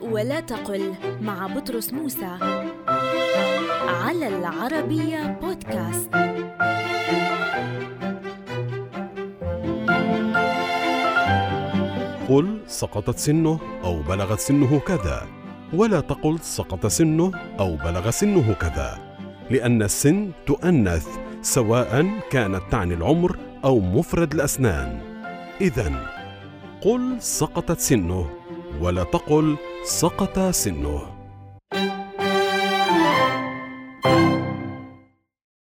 ولا تقل مع بطرس موسى على العربية بودكاست. قل سقطت سنه أو بلغت سنه كذا ولا تقل سقط سنه أو بلغ سنه كذا لأن السن تؤنث سواء كانت تعني العمر أو مفرد الأسنان. إذا قل سقطت سنه ولا تقل سقط سنه.